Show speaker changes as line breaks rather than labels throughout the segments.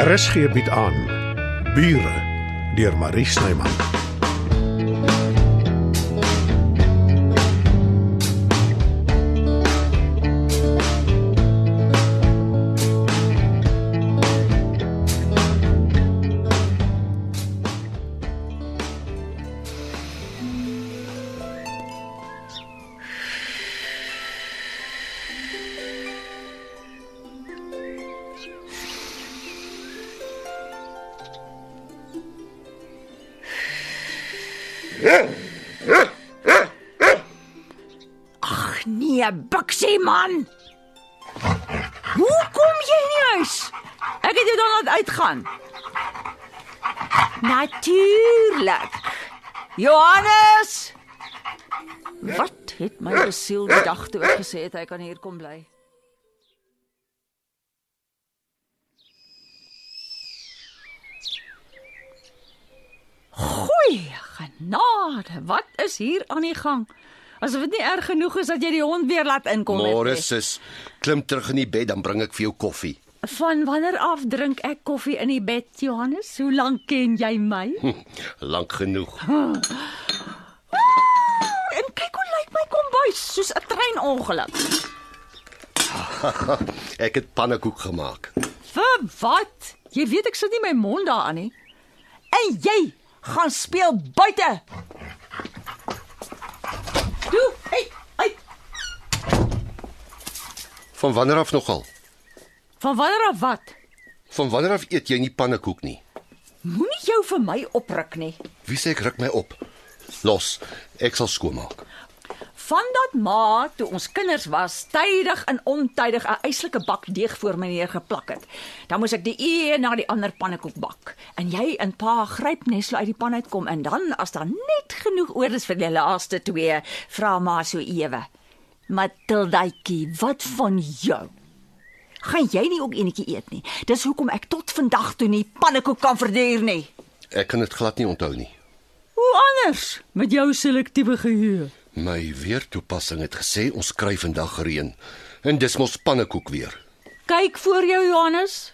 RSG bied aan Bure deur Marie Snyman.
Ag nee, Bixie man. Hoe kom jy in die huis? Ek het jou dan laat uitgaan. Natuurlik. Johannes. Wat het my besiel die dag toe ek gesê het hy kan hier kom bly? Goeie genade, wat is hier aan die gang? Asof dit nie erg genoeg is dat jy die hond weer laat inkom het
Môre
nie.
sis, klim terug in die bed dan bring ek vir jou koffie.
Van wanneer af drink ek koffie in die bed, Johannes? Hoe lank ken jy my?
Lank genoeg.
En kyk hoe lyk my kombuis, soos 'n treinongeluk.
Ek het pannekoek gemaak.
Vir wat? Jy weet ek sit nie my mond daaraan nie. En jy gaan speel buite. Toe, hey, hey.
Van wanneer af nogal?
Van wanneer af wat?
Van wanneer af eet jy nie pannekoek nie?
Moenie jou vir my opruk nie.
Wie sê ek ruk my op? Los, ek sal skoonmaak.
Vandat ma toe ons kinders was, tydig en ontydig 'n eislike bak deeg voor my neergeplak het. Dan moes ek die een na die ander pannekoek bak. En jy en pa gryp net so uit die pan uitkom en dan as daar net genoeg oor is vir die laaste twee, vra ma so ewe. Matildaitjie, wat van jou? Gaan jy nie ook enetjie eet nie? Dis hoekom ek tot vandag toe nie pannekoek kan verduur nie.
Ek kan dit glad nie onthou nie.
Hoe anders met jou selektiewe geheue?
My weertoepassing het gesê ons kry vandag reën. En dis mos pannekoek weer.
Kyk voor jou Johannes.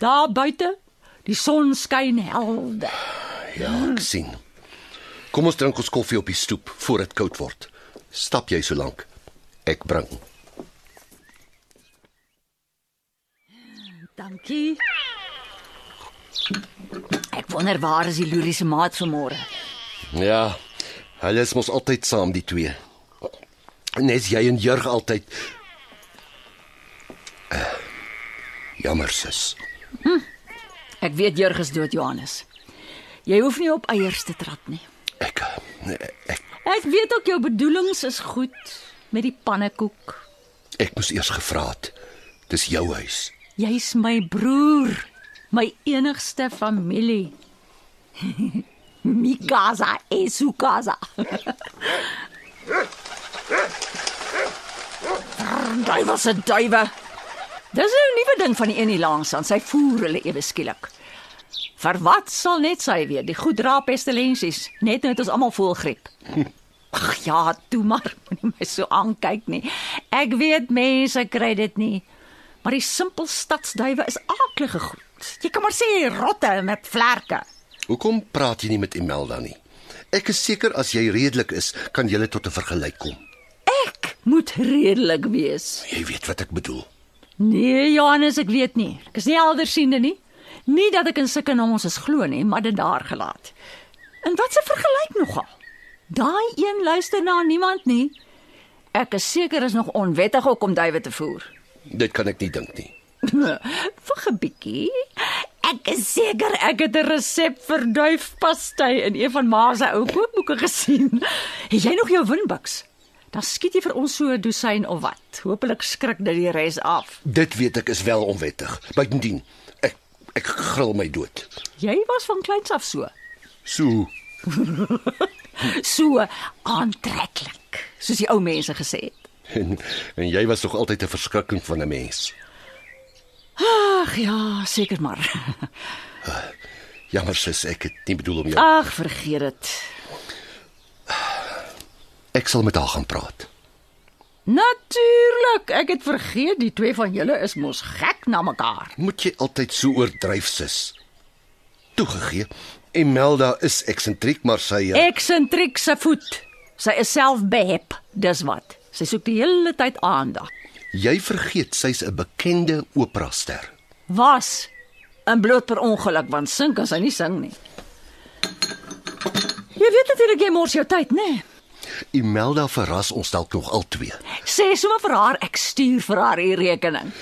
Daar buite, die son skyn helder.
Ja, ek sien. Kom ons drink ons koffie op die stoep voor dit koud word. Stap jy so lank? Ek bring.
Dankie. Ek wonder waar is die Lurie se maat vanmôre?
Ja, hulle is mos altyd saam die twee. Nes jy en Jurg altyd. Uh, jammer sis.
Ek weet Jurgus dood Johannes. Jy hoef nie op eiers te trap nie.
Ek nee, ek
Ek weet ook jou bedoelings is goed met die pannekoek.
ek moes eers gevra het. Dis jou huis.
Jy's my broer, my enigste familie. Mi casa es su casa. Duiwel se duiwe. Dis 'n nuwe ding van die een hier langs aan. Sy voer hulle ewe skielik. Vir wat sal net sy weet? Die goed dra pestilensies. Net nou het ons almal voelgriep. Ag ja, toe maar, moenie my so aankyk nie. Ek weet mense kry dit nie. Maar die simpel stadsduwe is aaklige goed. Jy kan maar sê rotte met vlerke.
Hoekom praat jy nie met Imelda nie? Ek is seker as jy redelik is, kan julle tot 'n vergelyk kom.
Ek moet redelik wees.
Jy weet wat ek bedoel.
Nee, Johannes, ek weet nie. Ek is nie aldersiende nie. Nie dat ek in sulke nommers is glo nie, maar dit daar gelaat. En wat se vergelyk nogal? Daai een luister na niemand nie. Ek is seker is nog onwettig om duwe te voer.
Dit kan ek nie dink nie.
Wag 'n bietjie. Ek is seker ek het 'n resep vir duifpastei in een van ma se ou kookboeke gesien. Het jy nog jou winbuks? Dan skiet jy vir ons so 'n dosyn of wat. Hoopelik skrik dit die res af.
Dit weet ek is wel onwettig. Buitendien, ek ek gril my dood.
Jy was van kleins af so.
So,
So aantreklik, soos die ou mense gesê het.
en, en jy was tog altyd 'n verskrikking van 'n mens.
Ag ja, seker maar.
Jammer sis, ek het nie bedoel om jou.
Ag, vergeet dit.
Ek sal met haar gaan praat.
Natuurlik, ek het vergeet die twee van julle is mos gek na mekaar.
Moet jy altyd so oordryf, sis? Toegegee, Imelda is eksentriek, maar sy uh,
Eksentriek se voet. Sy is self behep, dis wat. Sy soek die hele tyd aandag.
Jy vergeet sy's 'n bekende operaster.
Was in bloot per ongeluk want sing kan sy nie sing nie. Jy weet natuurlik jy mors jou tyd, né? Nee?
Imelda verras ons dalk nog al twee.
Sê sommer vir haar ek stuur vir haar die rekening.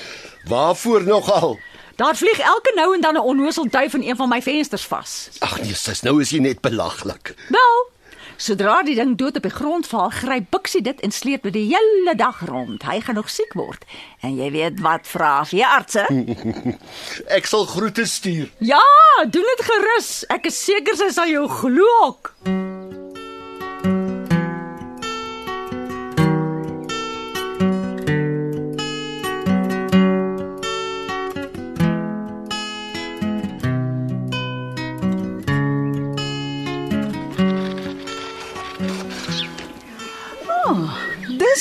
Waarvoor nogal?
Daar vlieg elke nou en dan 'n onnoosel duif in een van my vensters vas.
Ag nee, sis, nou is jy net belaglik.
Wel, sodra die ding dood op die grond val, gryp Bixie dit en sleep dit die hele dag rond. Hy gaan nog siek word. En jy weet wat vra veeartse?
Ek sal groete stuur.
ja, doen dit gerus. Ek is seker sy sal jou glo ook.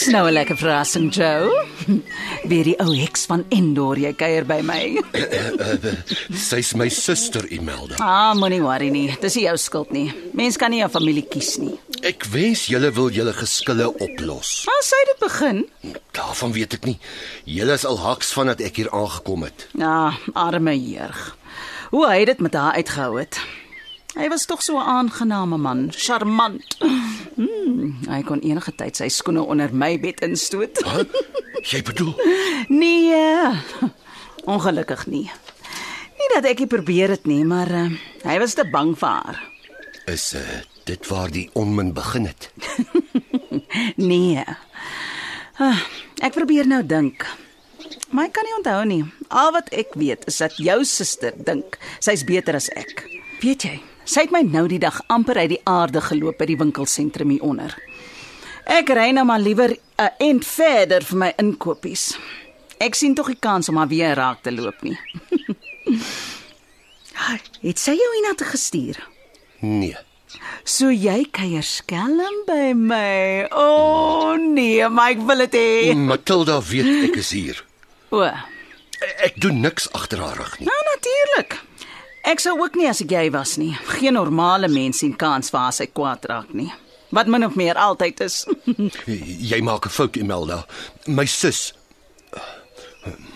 Dis nou 'n lekker verrassing, Joe. Weer die ou heks van Endor jy kuier by my.
Sy's my suster Imelda.
Ah, moenie worry nie. Dis nie jou skuld nie. Mens kan nie 'n familie kies nie.
Ek wens julle wil julle geskille oplos.
Sy het dit begin.
Daarvan weet ek nie. Julle is al haks van dat ek hier aangekom het.
Ja, arme jeug. Hoe hy dit met haar uitgehou het. Hy was tog so 'n aangename man, charmant. Hmm, hy kon enige tyd sy skoene onder my bed instoot.
Huh? Jy bedoel
Nee. Ongelukkig nie. Nie dat ek dit probeer het nie, maar uh, hy was te bang vir haar.
is uh, dit waar die onmin begin het?
Nee. Ah, ek probeer nou dink. Maar ek kan nie onthou nie. Al wat ek weet is dat jou suster dink sy's beter as ek. Weet jy, sy het my nou die dag amper uit die aarde geloop by die winkelsentrum hier onder. Ek ry nou maar liewer 'n end verder vir my inkopies. Ek sien tog die kans om haar weer raak te loop nie. het sy jou hiernatoe gestuur?
Nee.
So jy kuier skelm by my. O oh, nee, maar ek wil dit hê.
Matilda weet ek is hier.
O,
Ek doen niks agter haar rug nie.
nou natuurlik. Ek sou ook nie as ek jy was nie. Geen normale mens sien kans vir haar sy kwaad raak nie. Wat min of meer altyd is.
Jy maak 'n fout, Imelda. My sus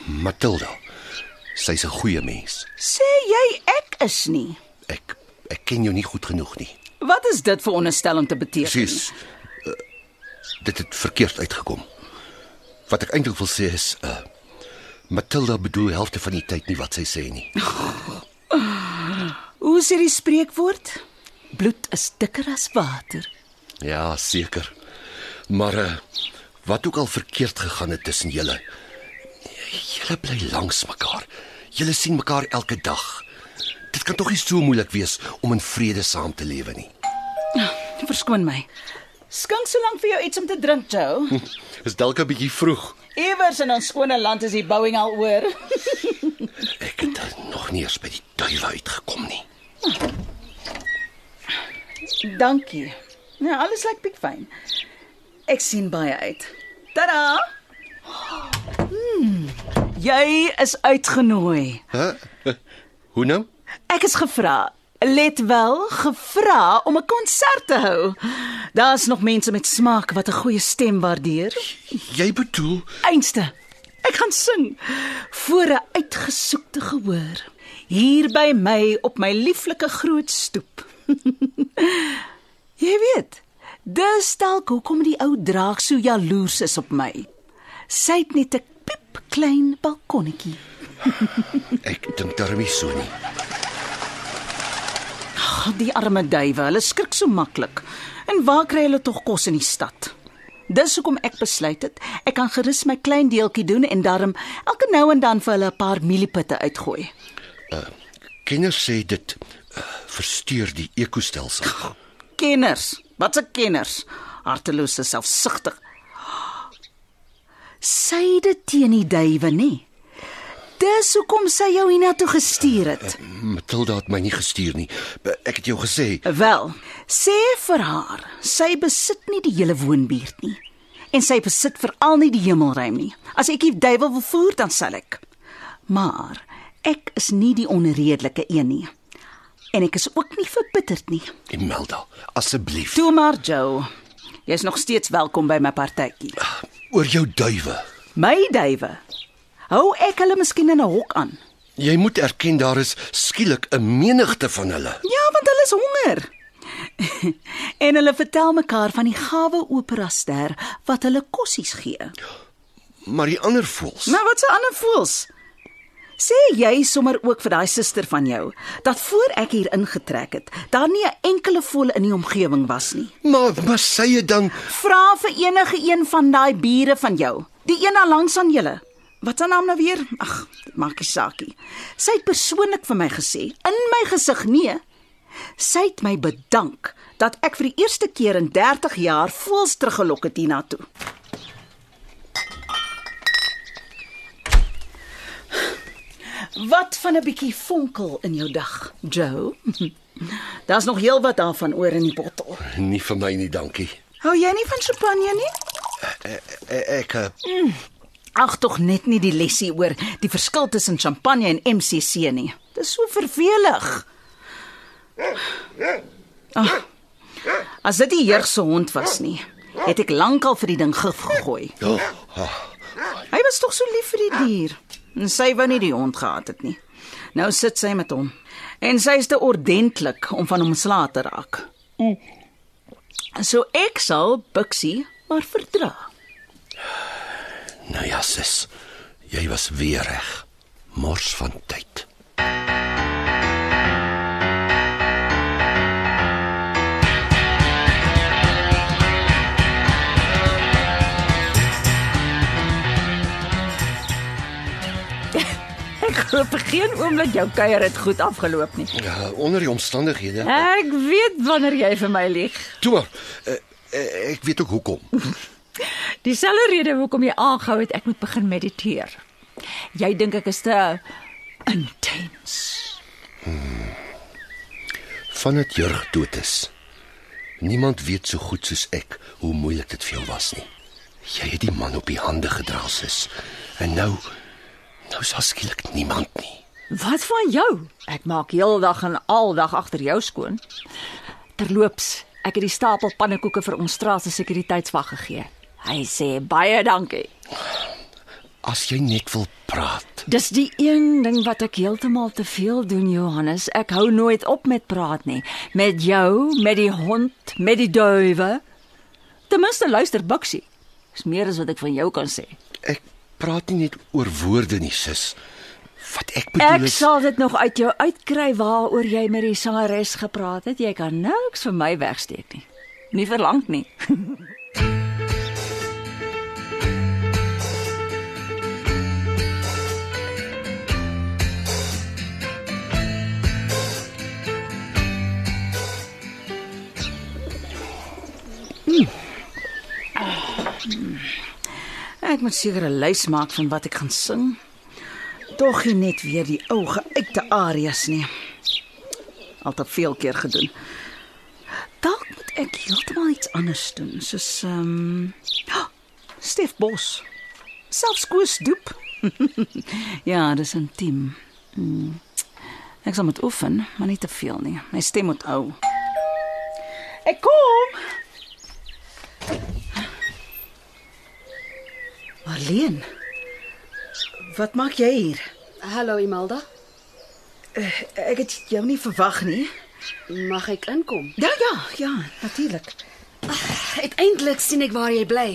Matilda. Sy's 'n goeie mens.
Sê jy ek is nie.
Ek ek ken jou nie goed genoeg nie.
Wat is dit vir onderstel om te beteken?
Presies. Uh, dit het verkeerd uitgekom. Wat ek eintlik wil sê is uh Matilda bedoel helfte van die tyd nie wat sy sê nie.
Hoe sê die spreekwoord? Bloed is dikker as water.
Ja, seker. Maar uh wat ook al verkeerd gegaan het tussen julle. Julle bly langs mekaar. Julle sien mekaar elke dag. Dit kan tog nie so moeilik wees om in vrede saam te lewe nie.
Verskoon my. Skink so lank vir jou iets om te drink, Joe.
Is dalk 'n bietjie vroeg.
Iewers in ons skone land is die bouing al oor.
Ek het nog nie eens by die duiwe uitgekom nie.
Dankie. Ja, alles lyk piekfyn. Ek sien baie uit. Tada! Hmm, jy is uitgenooi.
Hæ? Hoe nou?
Ek is gevra. Let wel, gevra om 'n konsert te hou. Daar's nog mense met smaak wat 'n goeie stem waardeer.
Jy bedoel
Einste. Ek gaan sing voor 'n uitgesoekte gehoor. Hier by my op my lieflike groot stoep. Jy weet, dis dalk hoekom die ou draak so jaloers is op my. Sy het net 'n piep klein balkonnetjie.
ek dink daarmee so nie.
Ag, die arme duwe, hulle skrik so maklik. En waar kry hulle tog kos in die stad? Dis hoekom ek besluit het ek kan gerus my klein deeltjie doen en darm elke nou en dan vir hulle 'n paar mieliepitte uitgooi.
Kenners sê dit uh, versteur die ekostelsel.
Kenners, wat se kenners? Hartelose selfsugtig. Sy dit teen die duwe nie. Dis hoekom sy jou hiernatoe gestuur het.
Matilda het my nie gestuur nie. Ek het jou gesê,
Wel, sê vir haar, sy besit nie die hele woonbuurt nie. En sy besit veral nie die hemelruim nie. As ek die duiwel wil voer, dan sal ek. Maar ek is nie die onredelike een nie. En ek is ook nie verbitterd nie.
Imelda, asseblief.
Toe maar, Joe. Jy's nog steeds welkom by my partytjie.
Oor jou duwe.
My duwe. Hou ek hulle miskien in 'n hok aan?
Jy moet erken daar is skielik 'n menigte van hulle.
Ja, want hulle is honger. en hulle vertel mekaar van die gawe opera ster wat hulle kossies gee.
Maar die ander voels.
Nou wat se ander voels? Sê jy sommer ook vir daai suster van jou dat voor ek hier ingetrek het, daar nie 'n enkele voël in die omgewing was nie.
Maar maar sê jy dan
Vra vir enige een van daai bure van jou. Die een al langs aan julle. Wat se naam nou weer? Ag, maak nie saakie. Sy het persoonlik vir my gesê, in my gesig nee. Sy het my bedank dat ek vir die eerste keer in 30 jaar voels teruggelok het hiernatoe. Wat van 'n bietjie vonkel in jou dag, Joe? Daar's nog heelwat daarvan oor in die bottel.
nie vir my nie, dankie.
Hou jy nie van champagne nie?
Ek ek eh,
Ag tog net nie die lesie oor die verskil tussen champagne en MCC nie. Dis so vervelig. Ag. As dit die jeug se hond was nie, het ek lankal vir die ding gif gegooi.
oh,
Hy was tog so lief vir die dier. En sy wou nie die hond gehad het nie. Nou sit sy met hom. En sy is te ordentlik om van hom slae te raak. So ek sal Bixie maar verdra.
nou ja, sis. Jy was weer reg. Mors van tyd.
Hoop geen oomblik jou kuier het goed afgeloop nie.
Ja, onder die omstandighede.
Ek weet wanneer jy vir my lieg.
Toe eh, eh, Ek weet ook hoekom.
Dieselfde rede hoekom jy aangehou het ek moet begin mediteer. Jy dink ek is te intens.
Vandat Jurg dood is. Niemand weet so goed soos ek hoe moeilik dit vir jou was nie. Jy het die man op die hande gedra, sis. En nou nou is daar skielik niemand nie.
Wat van jou? Ek maak heeldag en aldag agter jou skoon. Terloops, ek het die stapel pannekoeke vir ons straat se sekuriteitswag gegee. Hy sê baie dankie.
As jy net wil praat.
Dis die een ding wat ek heeltemal te veel doen, Johannes. Ek hou nooit op met praat nie. Met jou, met die hond, met die duwe. Ten minste luister Bixie. Dis meer as wat ek van jou kan sê.
Ek praat nie net oor woorde nie, sis. Wat ek bedoel
Ek
is
sal dit nog uit jou uitkry waaroor jy met die sangeres gepraat het. Jy kan niks vir my wegsteek nie. Nie verlang nie.
Ek moet seker 'n lys maak van wat ek gaan sing. Tog nie net weer die ou geuite arias nie. Al te veel keer gedoen. Dalk moet ek heeltemal iets anders doen, soos ehm um, Stef Bos. Selfs Koos Doep. ja, dis intiem. Hmm. Ek sal moet oefen, maar nie te veel nie. My stem moet ou. Ek kom. Marleen. Wat maak jy hier?
Hallo Imelda.
Ek het jou nie verwag nie.
Mag ek inkom?
Ja, ja, ja, natuurlik.
Uiteindelik sien ek waar jy bly.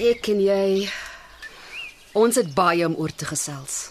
Ek en jy ons het baie om oor te gesels.